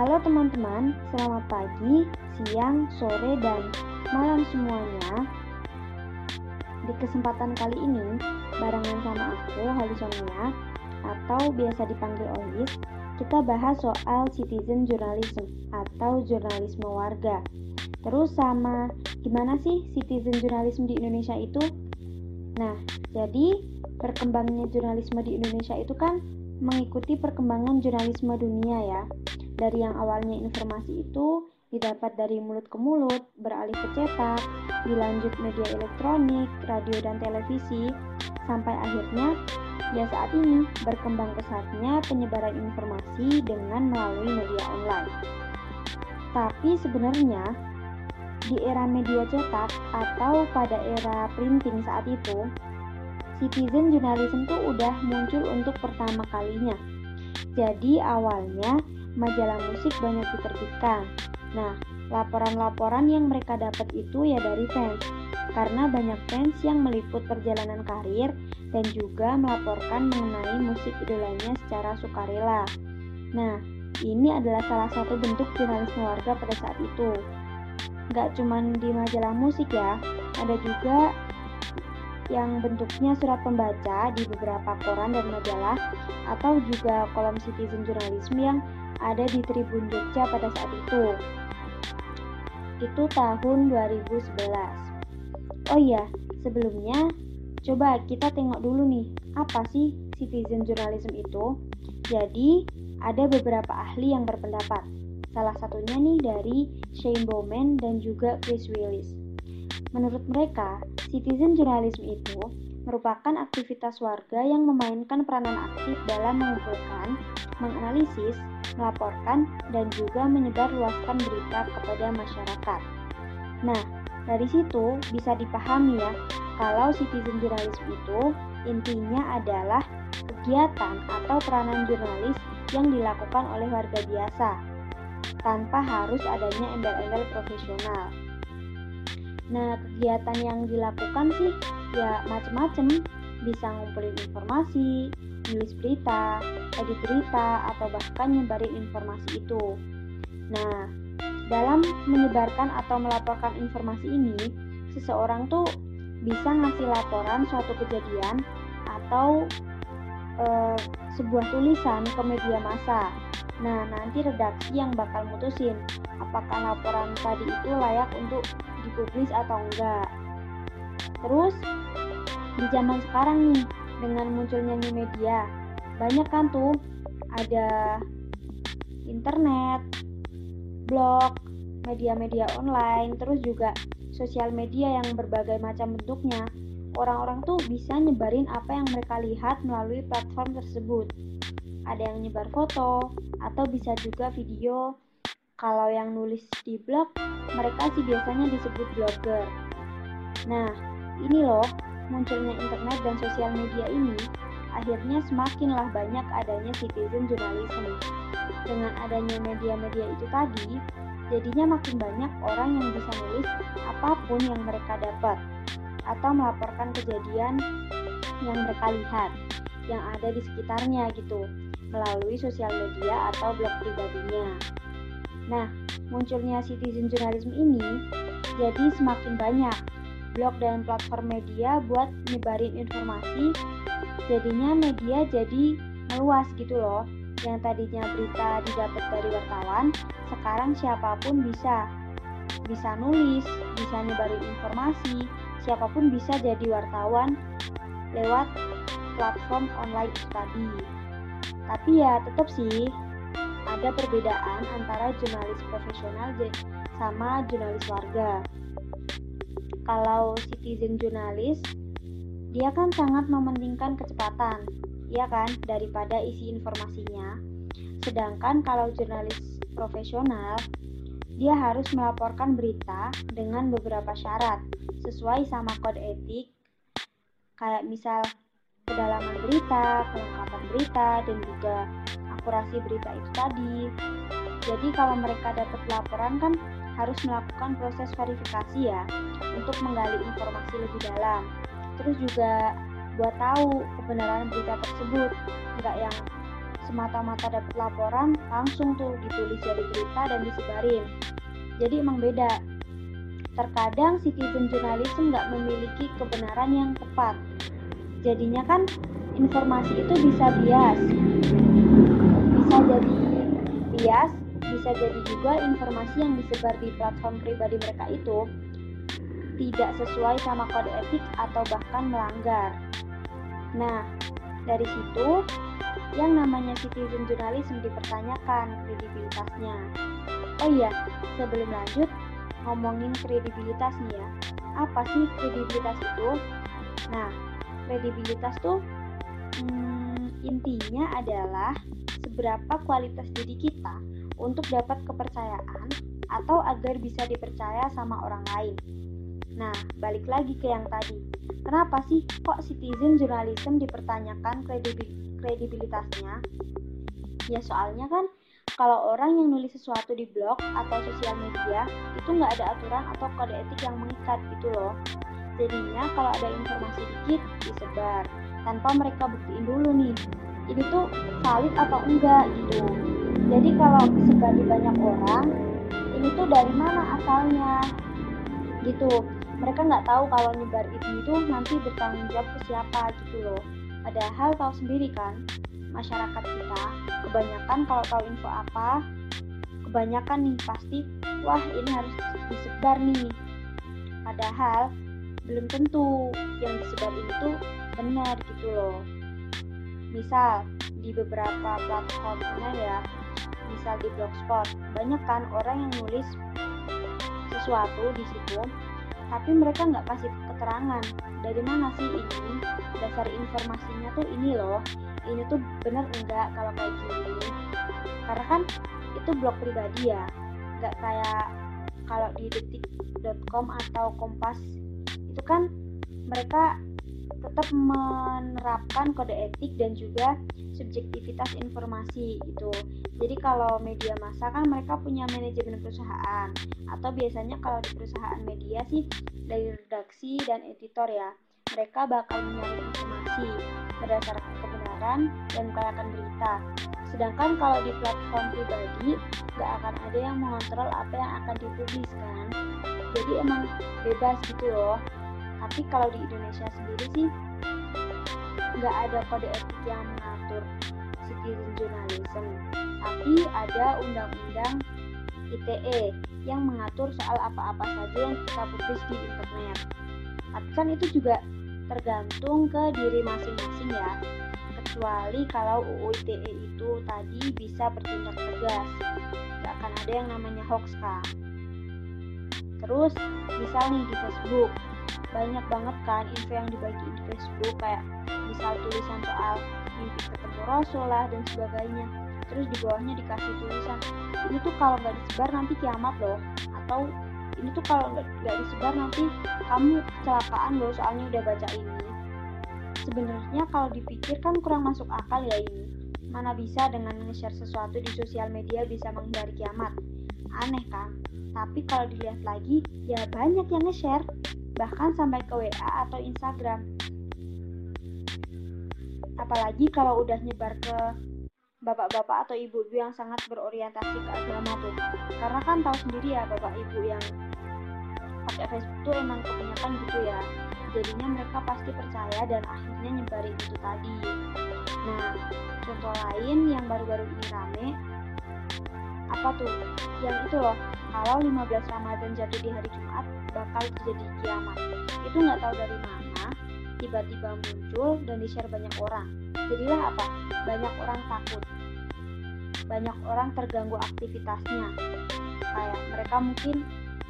Halo teman-teman, selamat pagi, siang, sore, dan malam semuanya. Di kesempatan kali ini, barengan sama aku, Halisonia, atau biasa dipanggil Olis, kita bahas soal citizen journalism atau jurnalisme warga. Terus sama gimana sih citizen journalism di Indonesia itu? Nah, jadi perkembangannya jurnalisme di Indonesia itu kan mengikuti perkembangan jurnalisme dunia ya. Dari yang awalnya informasi itu didapat dari mulut ke mulut, beralih ke cetak, dilanjut media elektronik, radio dan televisi, sampai akhirnya ya saat ini berkembang pesatnya penyebaran informasi dengan melalui media online. Tapi sebenarnya di era media cetak atau pada era printing saat itu, citizen journalism tuh udah muncul untuk pertama kalinya. Jadi awalnya majalah musik banyak diterbitkan. Nah, laporan-laporan yang mereka dapat itu ya dari fans. Karena banyak fans yang meliput perjalanan karir dan juga melaporkan mengenai musik idolanya secara sukarela. Nah, ini adalah salah satu bentuk jurnalisme warga pada saat itu. Gak cuman di majalah musik ya, ada juga yang bentuknya surat pembaca di beberapa koran dan majalah atau juga kolom citizen journalism yang ada di Tribun Jogja pada saat itu. Itu tahun 2011. Oh iya, sebelumnya coba kita tengok dulu nih, apa sih citizen journalism itu? Jadi, ada beberapa ahli yang berpendapat. Salah satunya nih dari Shane Bowman dan juga Chris Willis. Menurut mereka, citizen journalism itu merupakan aktivitas warga yang memainkan peranan aktif dalam mengumpulkan, menganalisis, melaporkan, dan juga menyebarluaskan berita kepada masyarakat. Nah, dari situ bisa dipahami ya, kalau citizen journalism itu intinya adalah kegiatan atau peranan jurnalis yang dilakukan oleh warga biasa, tanpa harus adanya embel-embel profesional. Nah, kegiatan yang dilakukan sih ya macem-macem, bisa ngumpulin informasi, nulis berita, edit berita, atau bahkan nyebarin informasi itu. Nah, dalam menyebarkan atau melaporkan informasi ini, seseorang tuh bisa ngasih laporan suatu kejadian atau e, sebuah tulisan ke media massa. Nah, nanti redaksi yang bakal mutusin apakah laporan tadi itu layak untuk dipublis atau enggak. Terus di zaman sekarang nih dengan munculnya new media, banyak kan tuh ada internet, blog, media-media online, terus juga sosial media yang berbagai macam bentuknya. Orang-orang tuh bisa nyebarin apa yang mereka lihat melalui platform tersebut. Ada yang nyebar foto atau bisa juga video kalau yang nulis di blog, mereka sih biasanya disebut blogger. Nah, ini loh, munculnya internet dan sosial media ini, akhirnya semakinlah banyak adanya citizen journalism. Dengan adanya media-media itu tadi, jadinya makin banyak orang yang bisa nulis apa pun yang mereka dapat atau melaporkan kejadian yang mereka lihat yang ada di sekitarnya gitu melalui sosial media atau blog pribadinya. Nah, munculnya citizen journalism ini jadi semakin banyak blog dan platform media buat nyebarin informasi. Jadinya media jadi meluas gitu loh. Yang tadinya berita didapat dari wartawan, sekarang siapa pun bisa bisa nulis, bisa nyebarin informasi, siapa pun bisa jadi wartawan lewat platform online itu tadi. Tapi ya tetap sih ada perbedaan antara jurnalis profesional sama jurnalis warga. Kalau citizen jurnalis, dia kan sangat mementingkan kecepatan, ya kan, daripada isi informasinya. Sedangkan kalau jurnalis profesional, dia harus melaporkan berita dengan beberapa syarat sesuai sama kode etik, kayak misal kedalaman berita, kelengkapan berita, dan juga akurasi berita itu tadi. Jadi kalau mereka dapat laporan kan harus melakukan proses verifikasi ya untuk menggali informasi lebih dalam. Terus juga buat tahu kebenaran berita tersebut, nggak yang semata-mata dapat laporan langsung tuh ditulis jadi berita dan disebarin. Jadi emang beda. Terkadang citizen journalism nggak memiliki kebenaran yang tepat. Jadinya kan informasi itu bisa bias. Bisa jadi bias bisa jadi juga informasi yang disebar di platform pribadi mereka itu tidak sesuai sama kode etik atau bahkan melanggar. Nah, dari situ yang namanya citizen journalism dipertanyakan kredibilitasnya. Oh iya, sebelum lanjut ngomongin kredibilitas nih ya. Apa sih kredibilitas itu? Nah, kredibilitas tuh hmm, intinya adalah seberapa kualitas diri kita untuk dapat kepercayaan atau agar bisa dipercaya sama orang lain. Nah, balik lagi ke yang tadi. Kenapa sih kok citizen journalism dipertanyakan kredibilitasnya? Ya soalnya kan kalau orang yang nulis sesuatu di blog atau sosial media itu nggak ada aturan atau kode etik yang mengikat gitu loh. Jadinya kalau ada informasi dikit disebar tanpa mereka buktiin dulu nih ini tuh valid atau enggak gitu jadi kalau kesebar di banyak orang ini tuh dari mana asalnya? Gitu. Mereka nggak tahu kalau nyebar itu itu nanti bertanggung jawab ke siapa gitu loh. Padahal tahu sendiri kan masyarakat kita kebanyakan kalau tahu info apa kebanyakan nih pasti wah ini harus disebar nih. Padahal belum tentu yang disebar itu benar gitu loh. Misal di beberapa platform ya misal di blogspot. Banyak kan orang yang nulis sesuatu di situ tapi mereka nggak kasih keterangan. Dari mana sih ini? Dasar informasinya tuh ini loh. Ini tuh bener enggak kalau kayak gini? Karena kan itu blog pribadi ya. Nggak kayak kalau di detik.com atau kompas itu kan mereka tetap menerapkan kode etik dan juga subjektivitas informasi itu. Jadi kalau media massa kan mereka punya manajemen perusahaan atau biasanya kalau di perusahaan media sih dari redaksi dan editor ya. Mereka bakal mencari informasi berdasarkan kebenaran dan mengkayakan berita. Sedangkan kalau di platform pribadi gak akan ada yang mengontrol apa yang akan dipubliskan. Jadi emang bebas gitu loh tapi kalau di Indonesia sendiri sih nggak ada kode etik yang mengatur citizen journalism. Tapi ada undang-undang ITE yang mengatur soal apa-apa saja yang kita publis di internet. Tapi kan itu juga tergantung ke diri masing-masing ya. Kecuali kalau UU ITE itu tadi bisa bertindak tegas. Nggak akan ada yang namanya hoax kan terus misal nih di Facebook banyak banget kan info yang dibagi di Facebook kayak misal tulisan soal mimpi ketemu Rasul lah dan sebagainya. Terus di bawahnya dikasih tulisan ini tuh kalau nggak disebar nanti kiamat loh atau ini tuh kalau nggak disebar nanti kamu kecelakaan loh soalnya udah baca ini. Sebenarnya kalau dipikir kan kurang masuk akal ya ini. Mana bisa dengan nge-share sesuatu di sosial media bisa menghindari kiamat? Aneh kan? Tapi kalau dilihat lagi ya banyak yang nge-share bahkan sampai ke WA atau Instagram. Apalagi kalau udah nyebar ke bapak-bapak atau ibu-ibu yang sangat berorientasi ke agama tuh. Karena kan tahu sendiri ya bapak ibu yang pakai Facebook tuh emang kebanyakan gitu ya. Jadinya mereka pasti percaya dan akhirnya nyebarin itu tadi. Nah, contoh lain yang baru-baru ini rame apa tuh? Yang itu loh, kalau 15 Ramadan jatuh di hari Jumat, bakal terjadi kiamat. Itu nggak tahu dari mana, tiba-tiba muncul dan di-share banyak orang. Jadilah apa? Banyak orang takut. Banyak orang terganggu aktivitasnya. Kayak mereka mungkin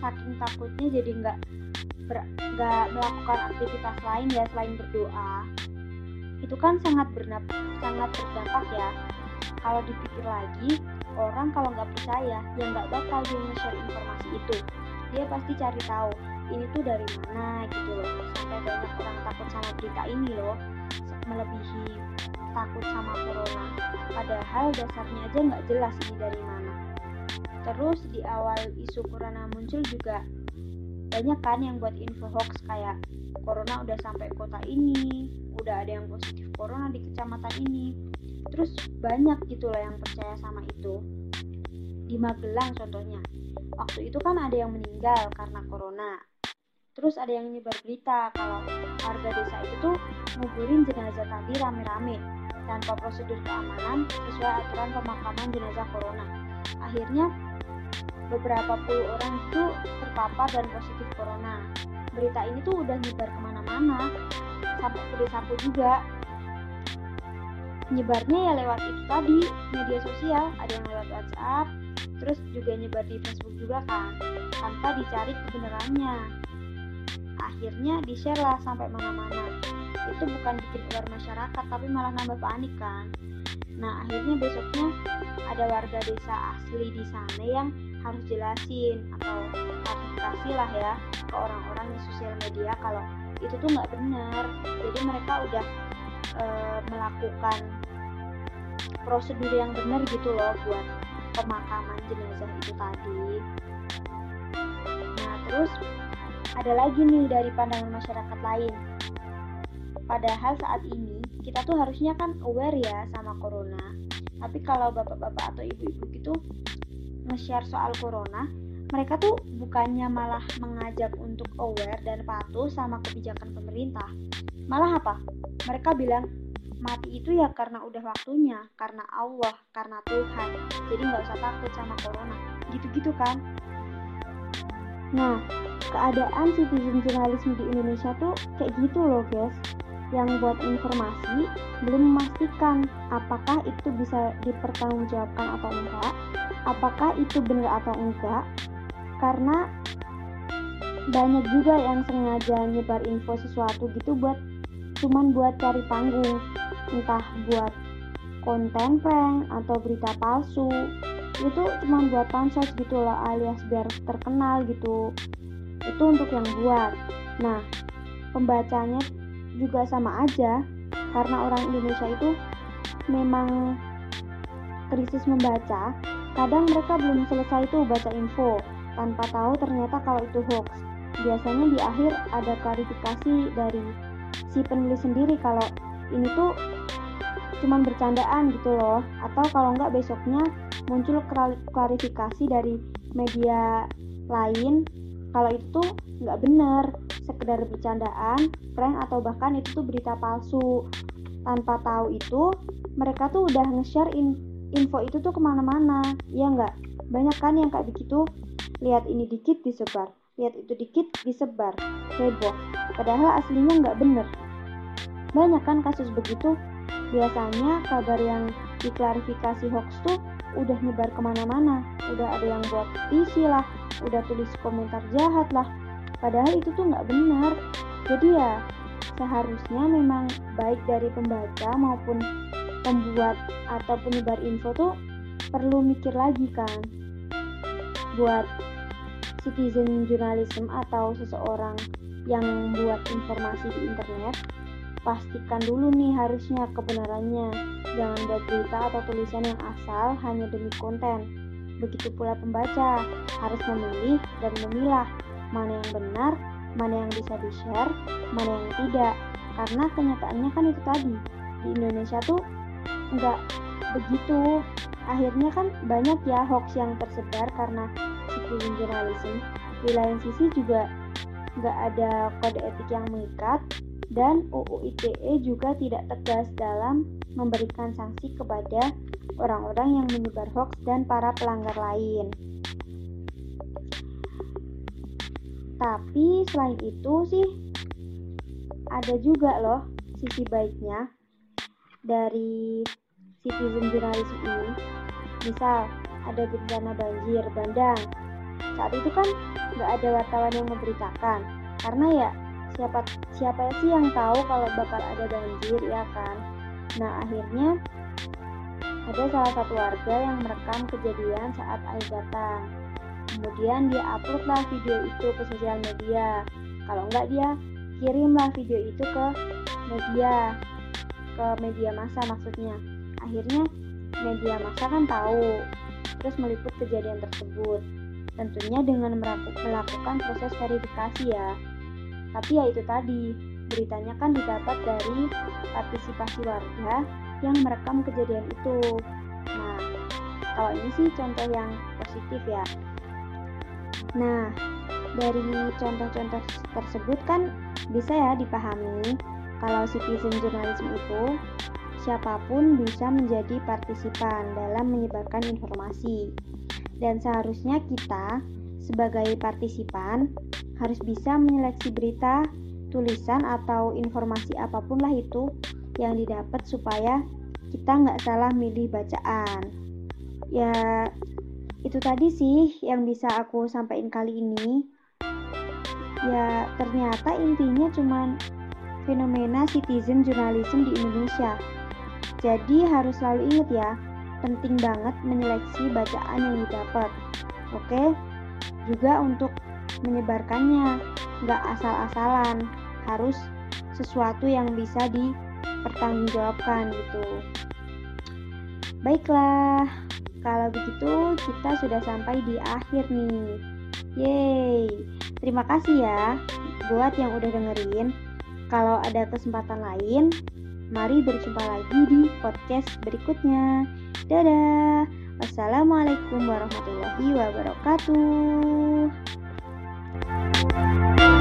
saking takutnya jadi nggak nggak melakukan aktivitas lain ya selain berdoa. Itu kan sangat bernap sangat berdampak ya. Kalau dipikir lagi, orang kalau nggak percaya ya nggak bakal dia nge-share informasi itu dia pasti cari tahu ini tuh dari mana gitu loh. Sampai banyak orang takut sama berita ini loh. Melebihi takut sama corona. Padahal dasarnya aja nggak jelas ini dari mana. Terus di awal isu corona muncul juga banyak kan yang buat info hoax kayak corona udah sampai kota ini udah ada yang positif corona di kecamatan ini. Terus banyak gitu loh yang percaya sama itu di Magelang contohnya. Waktu itu kan ada yang meninggal karena corona. Terus ada yang nyebar berita kalau warga desa itu tuh nguburin jenazah tadi rame-rame tanpa prosedur keamanan sesuai aturan pemakaman jenazah corona. Akhirnya beberapa puluh orang itu terpapar dan positif corona. Berita ini tuh udah nyebar ke mana-mana sampai ke desaku juga. Nyebarnya ya lewat itu tadi media sosial ada yang lewat WhatsApp terus juga nyebar di Facebook juga kan tanpa dicari kebenarannya. Akhirnya di share lah sampai mana-mana. Itu bukan bikin ular masyarakat tapi malah nambah panik kan. Nah akhirnya besoknya ada warga desa asli di sana yang harus jelasin atau harus lah ya ke orang-orang di sosial media kalau itu tuh nggak benar. Jadi mereka udah e, melakukan prosedur yang benar gitu loh buat pemakaman jenazah itu tadi nah terus ada lagi nih dari pandangan masyarakat lain padahal saat ini kita tuh harusnya kan aware ya sama corona tapi kalau bapak-bapak atau ibu-ibu gitu nge-share soal corona, mereka tuh bukannya malah mengajak untuk aware dan patuh sama kebijakan pemerintah. Malah apa? Mereka bilang mati itu ya karena udah waktunya, karena Allah, karena Tuhan. Jadi nggak usah takut sama corona. Gitu-gitu kan? Nah, keadaan citizen journalism di Indonesia tuh kayak gitu loh guys yang buat informasi belum memastikan apakah itu bisa dipertanggungjawabkan atau enggak apakah itu benar atau enggak karena banyak juga yang sengaja nyebar info sesuatu gitu buat cuman buat cari panggung entah buat konten prank atau berita palsu itu cuma buat pansos gitu loh alias biar terkenal gitu. Itu untuk yang buat. Nah pembacanya juga sama aja karena orang Indonesia itu memang krisis membaca. Kadang mereka belum selesai tuh baca info, tanpa tahu ternyata kalau itu hoax. Biasanya di akhir ada klarifikasi dari si penulis sendiri kalau ini tuh cuma bercandaan gitu loh. Atau kalau nggak besoknya muncul klarifikasi dari media lain. Kalau itu nggak bener, sekedar bercandaan, prank atau bahkan itu tuh berita palsu. Tanpa tahu itu, mereka tuh udah nge-share in info itu tuh ke mana-mana. Ya nggak? Banyak kan yang kayak begitu? Lihat ini dikit disebar lihat itu dikit disebar. Heboh. Padahal aslinya nggak bener banyak kan kasus begitu? Biasanya kabar yang diklarifikasi hoax tuh udah nyebar ke mana-mana. Udah ada yang buat isi lah udah tulis komentar jahat lah. Padahal itu tuh nggak benar. Jadi ya seharusnya memang baik dari pembaca maupun pembuat atau penyebar info tuh perlu mikir lagi kan. Buat citizen journalism atau seseorang yang buat informasi di internet pastikan dulu nih harusnya kebenarannya. Jangan buat berita atau tulisan yang asal hanya demi konten. Begitu pula pembaca harus memilih dan memilah mana yang benar mana yang bisa di-share mana yang tidak. Karena kenyataannya kan itu tadi di Indonesia tuh nggak begitu. Akhirnya kan banyak ya hoax yang tersebar karena citizen journalism. Di lain sisi juga nggak ada kode etik yang mengikat dan UU ITE juga tidak tegas dalam memberikan sanksi kepada orang-orang yang menyebar hoax dan para pelanggar lain. Tapi selain itu sih ada juga loh sisi baiknya dari citizen journalism ini. Misal ada bencana banjir bandang. Saat itu kan nggak ada wartawan yang memberitakan. Karena ya siapa siapa sih yang tahu kalau bakal ada banjir ya kan nah akhirnya ada salah satu warga yang merekam kejadian saat air datang kemudian dia upload lah video itu ke sosial media kalau nggak dia kirimlah video itu ke media ke media massa maksudnya Akhirnya media massa kan tahu, terus meliput kejadian tersebut. Tentunya dengan melakukan proses verifikasi ya. Tapi ya itu tadi, beritanya kan didapat dari partisipasi warga yang merekam kejadian itu. Nah, kalau ini sih contoh yang positif ya. Nah, dari contoh-contoh tersebut kan bisa ya dipahami kalau citizen journalism itu siapa pun bisa menjadi partisipan dalam menyebarkan informasi. Dan seharusnya kita sebagai partisipan harus bisa menyeleksi berita, tulisan atau informasi apa pun lah itu yang didapat supaya kita nggak salah milih bacaan. Ya itu tadi sih yang bisa aku sampaikan kali ini. Ya ternyata intinya cuman fenomena citizen journalism di Indonesia. Jadi harus selalu ingat ya, penting banget menyeleksi bacaan yang didapat. Oke? Juga untuk menyebarkannya, nggak asal-asalan, harus sesuatu yang bisa dipertanggungjawabkan gitu. Baiklah, kalau begitu kita sudah sampai di akhir nih. Yeay, terima kasih ya buat yang udah dengerin. Kalau ada kesempatan lain, mari berjumpa lagi di podcast berikutnya. Dadah. Wassalamualaikum warahmatullahi wabarakatuh. Música